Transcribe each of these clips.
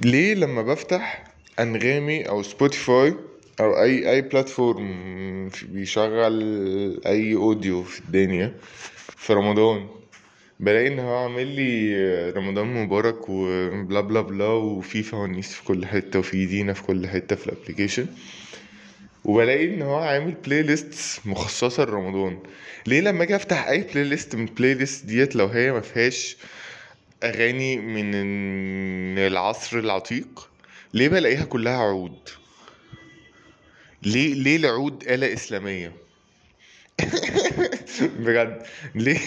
ليه لما بفتح أنغامي أو سبوتيفاي أو أي أي platform بيشغل أي audio في الدنيا في رمضان بلاقي إن هو عامل لي رمضان مبارك وبلا بلا بلا وفي فوانيس في كل حتة وفي زينه في كل حتة في ال application وبلاقي إن هو عامل playlist مخصصة لرمضان. ليه لما أجي أفتح أي playlist من ال playlist ديت لو هي ما فيهاش أغاني من العصر العتيق؟ ليه بلاقيها كلها عود؟ ليه ليه العود آلة إسلامية؟ بجد. ليه؟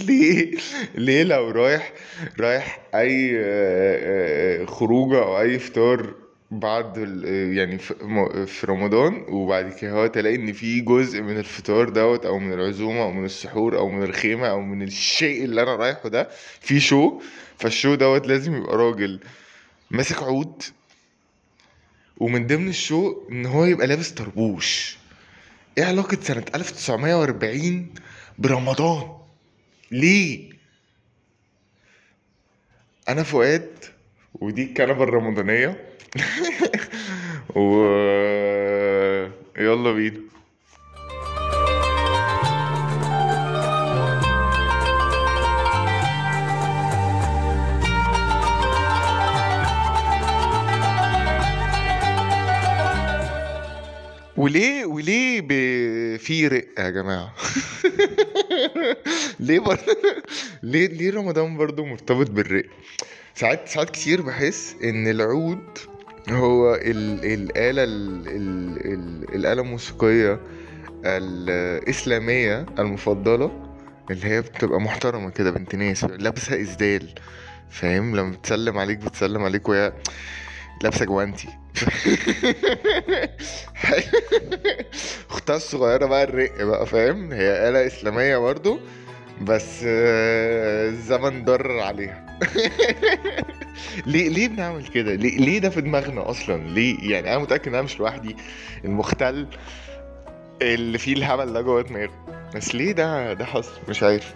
ليه؟ ليه لو رايح رايح أي آه، آه، خروجة أو أي فطار بعد يعني في رمضان وبعد كده هو تلاقي إن في جزء من الفطار دوت أو من العزومة أو من السحور أو من الخيمة أو من الشيء اللي أنا رايحه ده في show فال show دوت لازم يبقى راجل ماسك عود ومن ضمن ال show إن هو يبقى لابس طربوش. إيه علاقة سنة 1940 برمضان؟ ليه؟ أنا فؤاد ودي الكنبة الرمضانية. و يلا بينا. وليه وليه ب... في رق يا جماعة؟ ليه بر... ليه ليه رمضان برضو مرتبط بالرق؟ ساعات ساعات كتير بحس إن العود هو ال... الآلة ال... ال... ال... الآلة الموسيقية الإسلامية المفضلة اللي هي بتبقى محترمة كده بنت ناس لابسة إسدال فاهم؟ لما بتسلم عليك بتسلم عليك وهي لابسة جوانتي. اختها الصغيرة بقى الرق بقى فاهم؟ هي آلة إسلامية برضو. بس آه، الزمن ضرر عليها. ليه ليه بنعمل كده؟ ليه ليه ده في دماغنا أصلا؟ ليه؟ يعني أنا متأكد إن أنا مش لوحدي المختل اللي فيه الهبل ده جوه دماغه بس ليه ده ده حصل؟ مش عارف.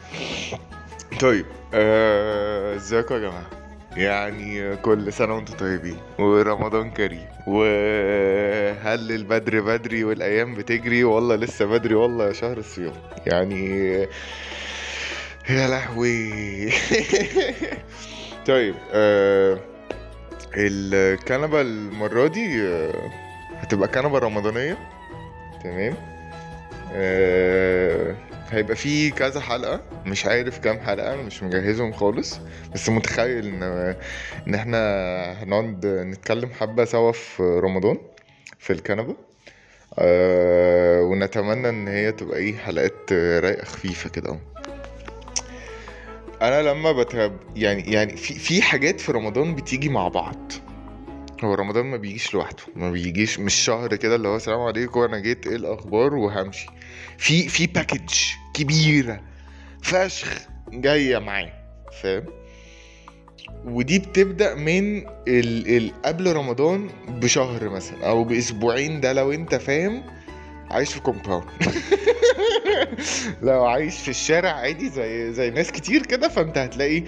طيب آه، ازيكم يا جماعة؟ يعني كل سنة وأنتم طيبين. ورمضان كريم. وهل البدر بدري والأيام بتجري؟ والله لسه بدري والله شهر الصيام. يعني يا لهوي. طيب آه الكنبة المرة دي آه هتبقى كنبة رمضانية. تمام. آه هيبقى في كذا حلقة. مش عارف كام حلقة مش مجهزهم خالص. بس متخيل إن إن إحنا هنقعد نتكلم حبة سوا في رمضان في الكنبة. آه ونتمنى إن هي تبقى إيه حلقات رايقة خفيفة كده أهو. أنا لما بتهب يعني يعني في في حاجات في رمضان بتيجي مع بعض. هو رمضان ما بيجيش لوحده ما بيجيش مش شهر كده اللي هو السلام عليكم أنا جيت إيه الأخبار؟ وهمشي. في في package كبيرة فشخ جاية معاه فاهم؟ ودي بتبدأ من ال ال قبل رمضان بشهر مثلا أو بأسبوعين ده لو أنت فاهم. عايش في compound لو عايش في الشارع عادي زي زي ناس كتير كده فانت هتلاقي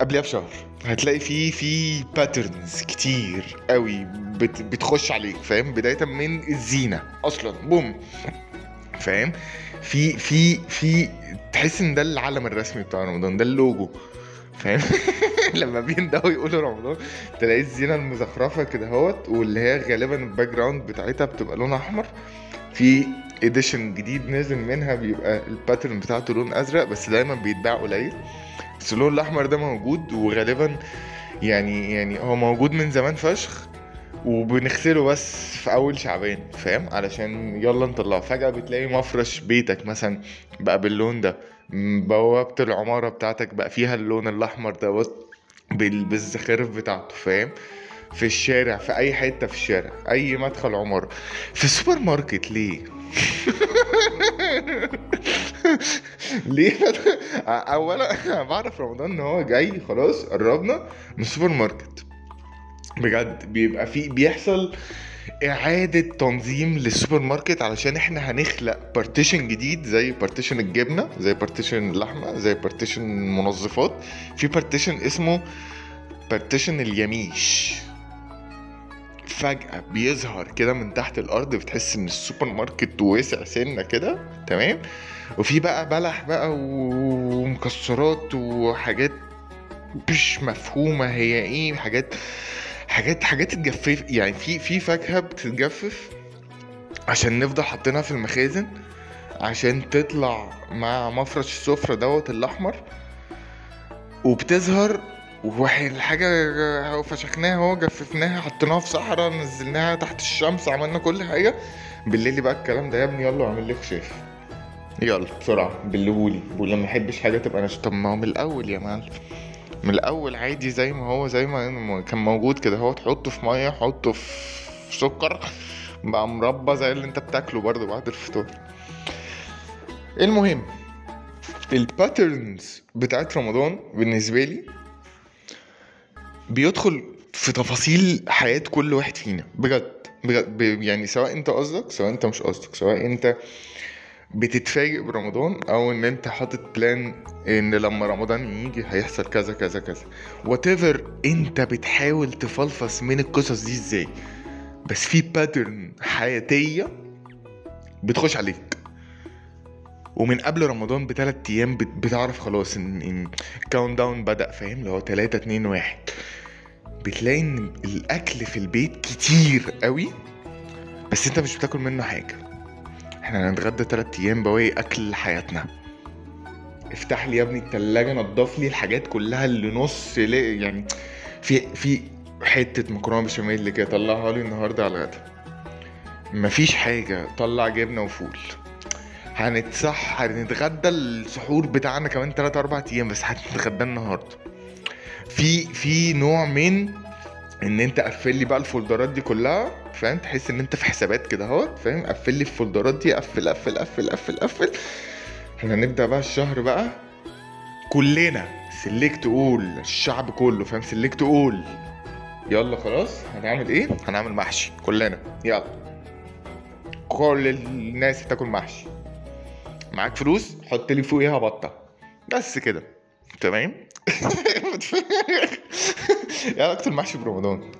قبلها بشهر. هتلاقي في في patterns كتير قوي بت بتخش عليك فاهم؟ بداية من الزينة أصلا. بوم. فاهم؟ في في في تحس إن ده العلم الرسمي بتاع رمضان ده اللوجو. فاهم؟ لما بيندهوا يقولوا رمضان تلاقي الزينة المزخرفة كده اهوت واللي هي غالبا ال background بتاعتها بتبقى لونها أحمر. في edition جديد نازل منها بيبقى ال pattern بتاعته لون أزرق بس دايما بيتباع قليل. بس اللون الأحمر ده موجود وغالبا يعني يعني هو موجود من زمان فشخ وبنغسله بس في أول شعبان فاهم؟ علشان يلا نطلعه. فجأة بتلاقي مفرش بيتك مثلا بقى باللون ده. بوابة العمارة بتاعتك بقى فيها اللون الأحمر دوت بال- بالزخارف بتاعته فاهم؟ في الشارع في أي حتة في الشارع أي مدخل عمارة في السوبر ماركت ليه؟ ليه؟ اولا بعرف رمضان إن هو جاي خلاص قربنا من السوبر ماركت. بجد بيبقى في بيحصل إعادة تنظيم للسوبر ماركت علشان إحنا هنخلق partition جديد زي partition الجبنة زي partition اللحمة زي partition المنظفات. في partition اسمه partition الياميش. فجأة بيظهر كده من تحت الأرض بتحس إن السوبر ماركت واسع سنة كده تمام؟ وفي بقى بلح بقى ومكسرات وحاجات مش مفهومة هي إيه حاجات حاجات حاجات تتجفف يعني في في فاكهة بتتجفف عشان نفضل حاطينها في المخازن عشان تطلع مع مفرش السفرة دوت الأحمر وبتظهر والحاجة فشخناها اهو جففناها حطيناها في صحراء نزلناها تحت الشمس عملنا كل حاجة. بالليل بقى الكلام ده يا ابني يلا اعمل لي خشاف يلا. بسرعة. بلهولي بقول لما احبش حاجة تبقى ناشفة. طب ما هو من الأول يا معلم. من الأول عادي زي ما هو زي ما كان موجود كده. هو تحطه في مية حطه في سكر بقى مربى زي اللي انت بتاكله برضه بعد الفطور المهم ال patterns بتاعت رمضان بالنسبة لي بيدخل في تفاصيل حياة كل واحد فينا. بجد بجد يعني سواء انت قصدك سواء انت مش قصدك سواء انت بتتفاجئ برمضان أو إن انت حاطط plan إن لما رمضان يجي هيحصل كذا كذا كذا. وانت بتحاول تفلفص من القصص دي إزاي. بس في pattern حياتية بتخش عليك. ومن قبل رمضان بثلاث أيام بتعرف خلاص إن إن ال count down بدأ فاهم؟ اللي هو 3 2 1 بتلاقي إن الأكل في البيت كتير قوي بس أنت مش بتاكل منه حاجة. إحنا هنتغدى تلات أيام بواقي أكل حياتنا. افتح لي يا ابني التلاجة نضف لي الحاجات كلها اللي نص يعني في في حتة مكرونة بشاميل كده طلعها لي النهاردة على الغدا. مفيش حاجة طلع جبنة وفول. هنتصح هنتغدى السحور بتاعنا كمان تلات أربع أيام بس هنتغدى النهاردة. في في نوع من إن أنت قفل لي بقى الفولدرات دي كلها فاهم؟ تحس إن أنت في حسابات كده اهوت فاهم؟ قفل لي الفولدرات دي قفل قفل قفل قفل قفل. إحنا هنبدأ بقى الشهر بقى كلنا. سلكت اول الشعب كله فاهم؟ سلكت اول يلا خلاص هنعمل إيه؟ هنعمل محشي كلنا. يلا. كل الناس تاكل محشي. معاك فلوس حط لي فوقيها بطة. بس كده. تمام؟ يا أكتر محشي برمضان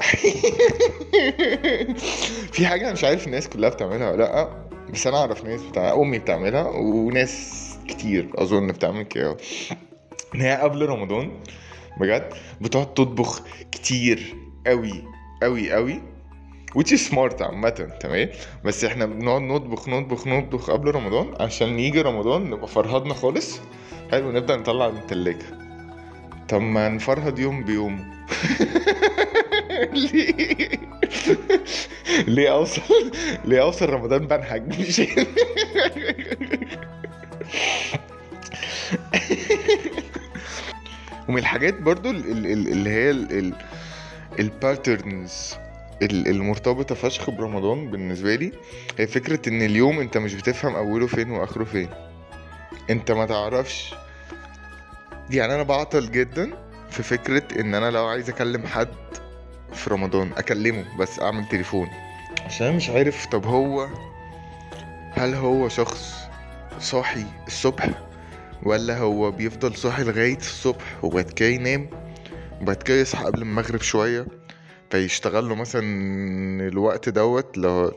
في حاجة أنا مش عارف الناس كلها بتعملها ولا لأ بس أنا أعرف ناس بتاع أمي بتعملها وناس كتير أظن بتعمل كده. إن هي قبل رمضان بجد بتقعد تطبخ كتير أوي أوي أوي. Is smart عامة تمام؟ بس إحنا بنقعد نطبخ نطبخ نطبخ قبل رمضان عشان يجي رمضان نبقى فرهدنا خالص. حلو نبدأ نطلع من التلاجة. طب ما نفرهد يوم بيوم. ليه؟ ليه أوصل ليه أوصل رمضان بنهج مش ومن الحاجات برضو اللي هي الباترنز المرتبطة فشخ برمضان بالنسبة لي هي فكرة إن اليوم أنت مش بتفهم أوله فين وآخره فين. أنت ما تعرفش. يعني أنا بعطل جدا في فكرة إن أنا لو عايز أكلم حد في رمضان أكلمه بس أعمل تليفون. عشان مش عارف طب هو هل هو شخص صاحي الصبح ولا هو بيفضل صاحي لغاية الصبح وبعد كده ينام وبعد كده يصحى قبل المغرب شوية؟ فيشتغل له مثلا الوقت دوت لو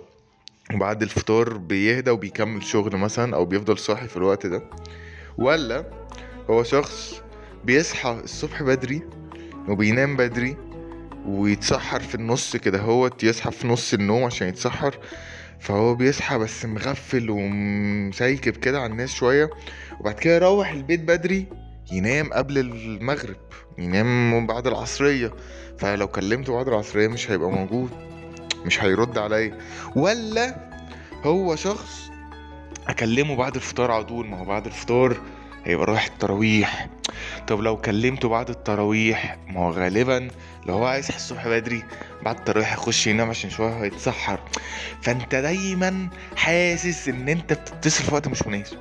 وبعد الفطار بيهدى وبيكمل شغل مثلا أو بيفضل صاحي في الوقت ده. ولا هو شخص بيصحى الصبح بدري وبينام بدري ويتسحر في النص كده هو يصحى في نص النوم عشان يتسحر. فهو بيصحى بس مغفل ومسيكب كده على الناس شوية. وبعد كده يروح البيت بدري ينام قبل المغرب ينام بعد العصرية. فلو كلمته بعد العصرية مش هيبقى موجود مش هيرد عليا. ولا هو شخص أكلمه بعد الفطار على طول. ما هو بعد الفطار هيبقى رايح التراويح. طب لو كلمته بعد التراويح ما هو غالبا لو هو عايز الصبح بدري بعد التراويح يخش ينام عشان شوية هيتسحر. فأنت دايما حاسس إن أنت بتتصل في وقت مش مناسب.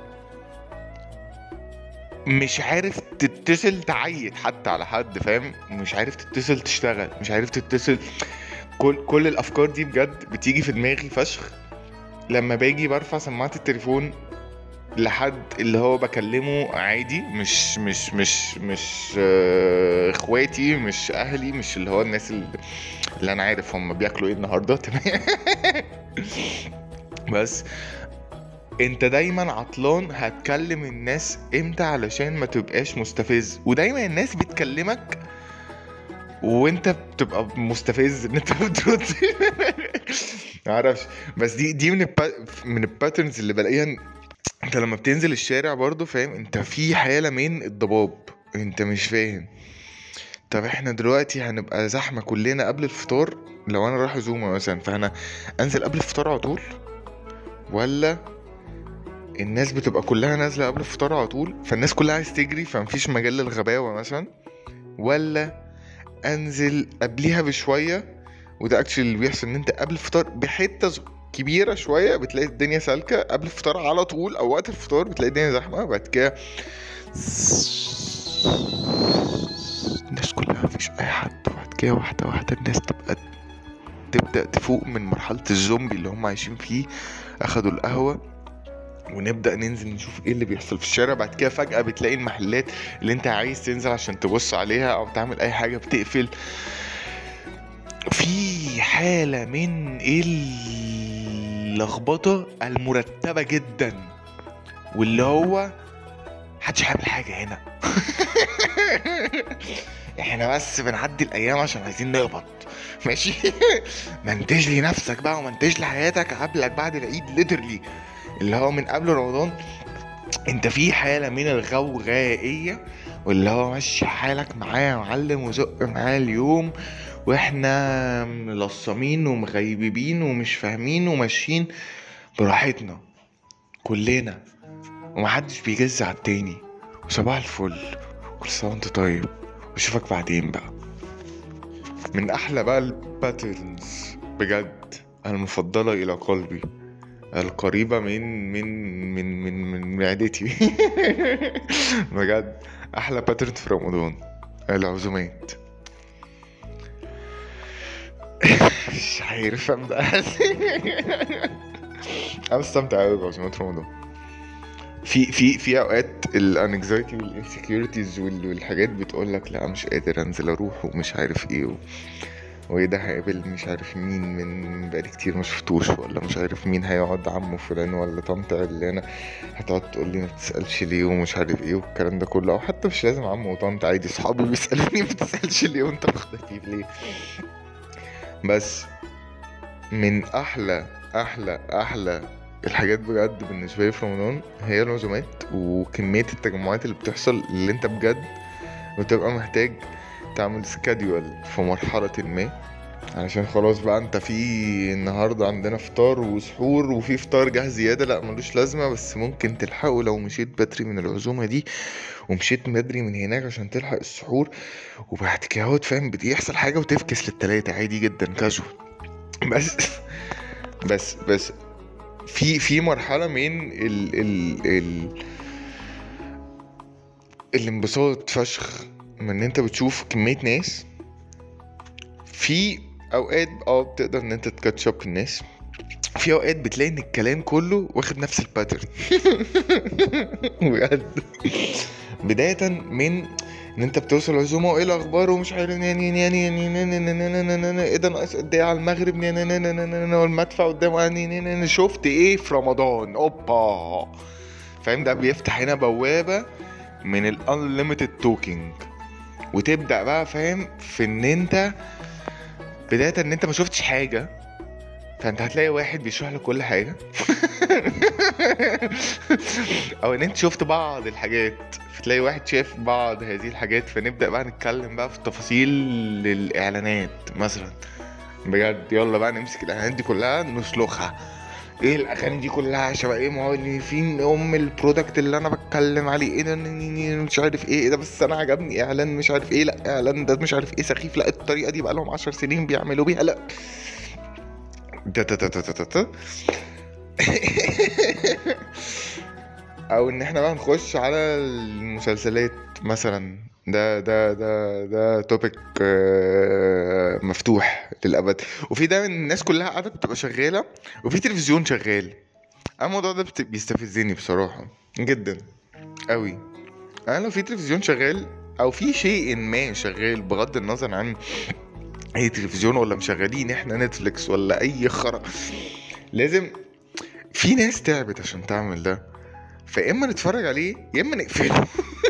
مش عارف تتصل تعيد حتى على حد فاهم؟ مش عارف تتصل تشتغل مش عارف تتصل. كل كل الأفكار دي بجد بتيجي في دماغي فشخ. لما باجي برفع سماعة التليفون لحد اللي هو بكلمه عادي مش مش مش مش آه، اخوات إخواتي مش أهلي مش اللي هو الناس اللي, اللي أنا عارف هم بياكلوا إيه النهارده تمام؟ بس انت دايما عطلان هتكلم الناس إمتى علشان ما تبقاش مستفز. ودايما الناس بتكلمك وانت بتبقى مستفز إن انت بترد. معرفش. بس دي دي من من الباترنز اللي بلاقيها انت لما بتنزل الشارع برضو فاهم؟ انت في حالة من الضباب. انت مش فاهم. طب إحنا دلوقتي هنبقى زحمة كلنا قبل الفطار؟ لو أنا رايح زومة مثلا فأنا أنزل قبل الفطار على طول؟ ولا الناس بتبقى كلها نازلة قبل الفطار على طول فالناس كلها عايز تجري فمفيش مجال للغباوة مثلا. ولا أنزل قبليها بشوية وده اكشلي اللي بيحصل إن أنت قبل الفطار بحتة كبيرة شوية بتلاقي الدنيا سالكة قبل الفطار على طول أو وقت الفطار بتلاقي الدنيا زحمة بعد كده الناس كلها مفيش أي حد وبعد كده واحدة واحدة الناس تبقى تبدأ تفوق من مرحلة الزومبي اللي هم عايشين فيه أخدوا القهوة. ونبدأ ننزل نشوف إيه اللي بيحصل في الشارع. بعد كده فجأة بتلاقي المحلات اللي أنت عايز تنزل عشان تبص عليها أو تعمل أي حاجة بتقفل. في حالة من اللخبطة المرتبة جدا واللي هو محدش هيعمل حاجة هنا. إحنا بس بنعدي الأيام عشان عايزين نقبض ماشي؟ منتج لي نفسك بقى ومنتج لي حياتك قبلك بعد العيد ليترلي اللي هو من قبل رمضان انت في حالة من الغوغائيه واللي هو ماشي حالك معاه يا معلم وزق معاه اليوم وإحنا ملصمين ومغيبين ومش فاهمين وماشيين براحتنا كلنا ومحدش بيجز على التاني. وصباح الفل. كل سنه وانت طيب. واشوفك بعدين بقى. من أحلى بقى ال patterns بجد المفضلة إلى قلبي. القريبة من من من من من معدتي. بجد أحلى pattern في رمضان. العزومات. مش عارف أبدأ أنا بستمتع أوي بعزومات رمضان. في في في أوقات ال anxiety وال insecurities والحاجات بتقول لك لا مش قادر أنزل أروح ومش عارف إيه و... وايه ده هيقابل مش عارف مين من بقالي كتير ما شفتوش ولا مش عارف مين هيقعد عمه فلان ولا طنط علانة هتقعد تقول لي ما بتسألش ليه ومش عارف إيه والكلام ده كله أو حتى مش لازم عمه وطنط عادي صحابي بيسألوني ما بتسألش ليه وانت مختفي ليه. بس من أحلى أحلى أحلى الحاجات بجد بالنسبة لي في رمضان هي العزومات وكمية التجمعات اللي بتحصل اللي انت بجد بتبقى محتاج تعمل سكادول في مرحلة ما. علشان خلاص بقى انت في النهاردة عندنا فطار وسحور وفي فطار جه زيادة. لا ملوش لازمة بس ممكن تلحقه لو مشيت بدري من العزومة دي ومشيت بدري من هناك عشان تلحق السحور. وبعد كده فاهم بيحصل حاجة وتفكس للتلاتة عادي جدا كاجوال بس بس بس في في مرحلة من ال ال ال الانبساط فشخ. ان انت بتشوف كمية ناس في اوقات آه بتقدر ان انت تكاتشب الناس في اوقات بتلاقي ان الكلام كله واخد نفس الباترن بجد بداية من ان انت بتوصل عزومه وايه الاخبار ومش عارف يعني يعني يعني إيه ده ناقص قد إيه على المغرب والمدفع قدام يعني شفت إيه في رمضان اوبا فاهم ده بيفتح هنا بوابه من ال unlimited talking وتبدأ بقى فاهم؟ في إن أنت بداية إن أنت ما شفتش حاجة فأنت هتلاقي واحد بيشرح لك كل حاجة. أو إن أنت شفت بعض الحاجات فتلاقي واحد شاف بعض هذه الحاجات فنبدأ بقى نتكلم بقى في تفاصيل الاعلانات مثلا. بجد يلا بقى نمسك الإعلانات دي كلها نسلخها. إيه الاغاني دي كلها شبه إيه؟ ما هو اللي فين أم البرودكت اللي أنا بتكلم عليه. إيه ده؟ مش عارف إيه, إيه ده؟ بس أنا عجبني. إعلان مش عارف إيه. لأ إعلان ده مش عارف إيه. سخيف. لأ الطريقة دي بقى لهم 10 سنين بيعملوا بيها. لأ. أو إن إحنا بقى نخش على المسلسلات مثلا. ده ده ده ده توبيك مفتوح للأبد. وفي دايما الناس كلها قاعدة بتبقى شغالة وفي تلفزيون شغال. أنا الموضوع ده بيستفزني بصراحة جدا قوي أنا لو في تلفزيون شغال أو في شيء ما شغال بغض النظر عن أي تلفزيون ولا مشغلين إحنا نتفليكس ولا أي خرا لازم في ناس تعبت عشان تعمل ده. فيا إما نتفرج عليه يا إما نقفله.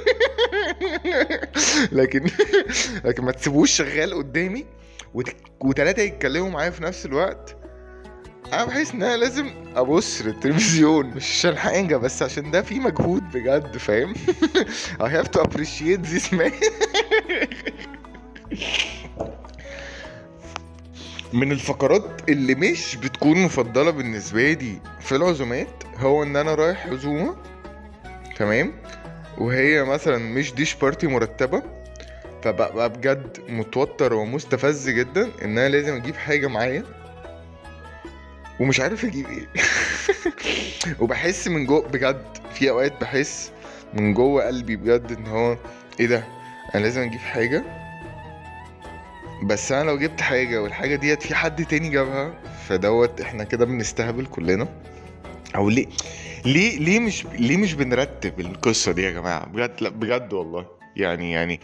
لكن لكن ما تسيبوش شغال قدامي وت... وتلاتة يتكلموا معايا في نفس الوقت. أنا بحس إن أنا لازم أبص للتلفزيون مش عشان حاجة بس عشان ده في مجهود بجد فاهم؟ I have to appreciate this man. من الفقرات اللي مش بتكون مفضلة بالنسبة لي في العزومات هو إن أنا رايح عزومة تمام؟ وهي مثلا مش ديش بارتي مرتبة فببقى بجد متوتر ومستفز جدا إن أنا لازم أجيب حاجة معايا ومش عارف أجيب إيه. وبحس من جوه بجد في أوقات بحس من جوه قلبي بجد إن هو إيه ده؟ أنا لازم أجيب حاجة؟ بس أنا لو جبت حاجة والحاجة ديت في حد تاني جابها فدوت إحنا كده بنستهبل كلنا. أو ليه؟ ليه ليه مش ليه مش بنرتب القصة دي يا جماعة؟ بجد لا بجد والله. يعني يعني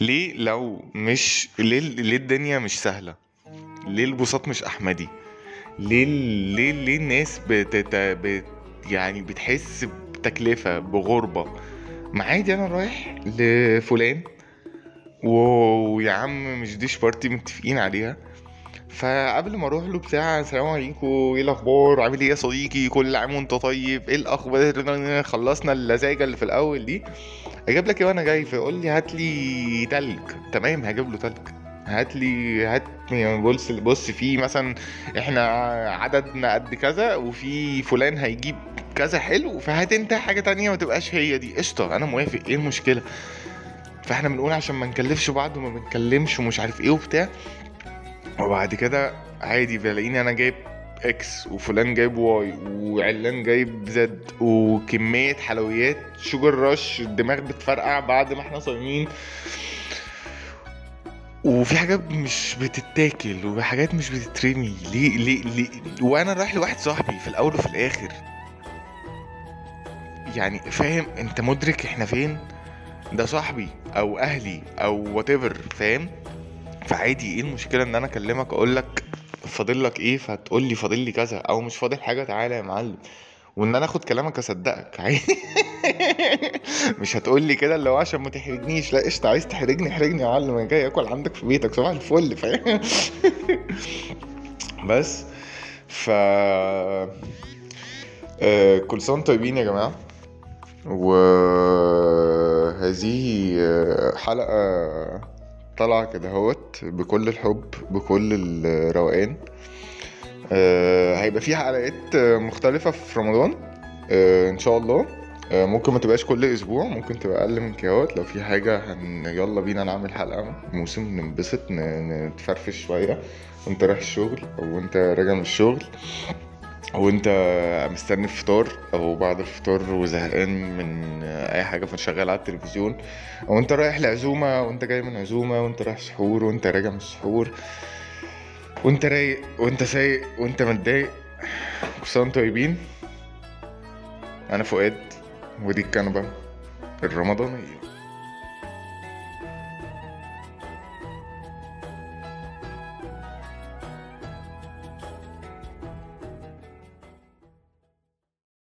ليه لو مش ليه ليه الدنيا مش سهلة؟ ليه البساط مش أحمدي؟ ليه ليه ليه الناس. بت... يعني بتحس بتكلفة بغربة؟ ما عادي أنا رايح لفلان ويا عم مش dish party متفقين عليها. فقبل ما أروح له بتاع السلام عليكم إيه الاخبار؟ عامل إيه يا صديقي؟ كل عام وانت طيب؟ إيه الاخبار؟ خلصنا اللزاجه اللي في الأول دي. أجيب لك إيه وأنا جاي فيقول لي هات لي تلج. تمام هجيب له تلج. هات لي هات بص بص في مثلا إحنا عددنا قد كذا وفي فلان هيجيب كذا حلو فهات انت حاجة تانية ما تبقاش هي دي. قشطة أنا موافق. إيه المشكلة؟ فاحنا بنقول عشان ما نكلفش بعض وما بنتكلمش ومش عارف إيه وبتاع. وبعد كده عادي بلاقيني أنا جايب X وفلان جايب Y وعلان جايب Z وكمية حلويات sugar rush الدماغ بتفرقع بعد ما إحنا صايمين. وفي حاجات مش بتتاكل وحاجات مش بتترمي. ليه؟ ليه؟ ليه؟ وأنا رايح لواحد صاحبي في الأول وفي الآخر. يعني فاهم؟ أنت مدرك إحنا فين؟ ده صاحبي أو أهلي أو وات فاهم؟ فعادي إيه المشكلة ان أنا اكلمك أقول لك فاضل لك إيه؟ فتقول لي فاضل لي كذا أو مش فاضل حاجة تعالى يا معلم. وان أنا اخد كلامك اصدقك عادي. مش هتقول لي كده اللي هو عشان ما تحرجنيش لا قشطة عايز تحرجني احرجني يا معلم أنا جاي اكل عندك في بيتك صباح الفل فاهم؟ بس ف آه، كل سنة وأنتم طيبين يا جماعة. وهذه آه، حلقة طالعه كده هوت بكل الحب بكل الروقان. آه، هيبقى في حلقات آه، مختلفة في رمضان آه، إن شاء الله. آه، ممكن ما تبقاش كل أسبوع ممكن تبقى أقل من كده لو في حاجة هن... يلا بينا نعمل حلقة موسم ننبسط. نتفرفش شوية. وأنت رايح الشغل أو أنت راجع من الشغل. وانت مستني الفطار أو بعد الفطار وزهقان من اي حاجة فشغال على التلفزيون أو انت رايح لعزومة وانت جاي من عزومة وانت رايح سحور وانت راجع من السحور وانت رايق وانت سايق وانت متضايق كل سنه وأنتم طيبين. أنا فؤاد ودي الكنبة الرمضانية.